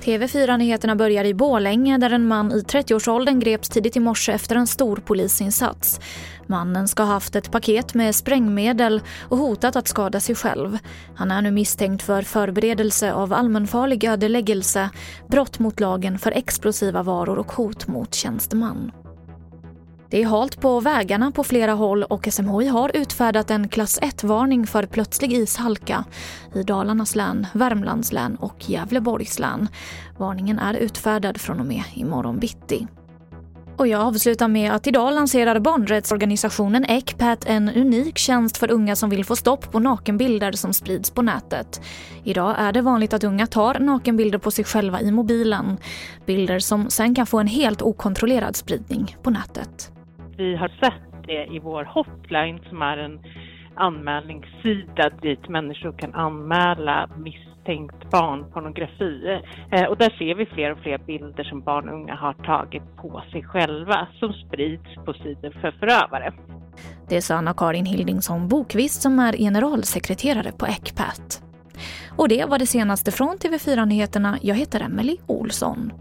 TV4-nyheterna börjar i Bålänge där en man i 30-årsåldern greps tidigt i morse efter en stor polisinsats. Mannen ska ha haft ett paket med sprängmedel och hotat att skada sig själv. Han är nu misstänkt för förberedelse av allmänfarlig ödeläggelse, brott mot lagen för explosiva varor och hot mot tjänsteman. Det är halt på vägarna på flera håll och SMHI har utfärdat en klass 1-varning för plötslig ishalka i Dalarnas län, Värmlands län och Gävleborgs län. Varningen är utfärdad från och med imorgon bitti. Och jag avslutar med att idag lanserar barnrättsorganisationen Ecpat en unik tjänst för unga som vill få stopp på nakenbilder som sprids på nätet. Idag är det vanligt att unga tar nakenbilder på sig själva i mobilen. Bilder som sen kan få en helt okontrollerad spridning på nätet vi har sett det i vår hotline som är en anmälningssida dit människor kan anmäla misstänkt barnpornografi. Eh, och där ser vi fler och fler bilder som barn och unga har tagit på sig själva som sprids på sidor för förövare. Det sa Anna-Karin Hildingsson Bokvist som är generalsekreterare på Ecpat. Och det var det senaste från TV4 Nyheterna. Jag heter Emily Olsson.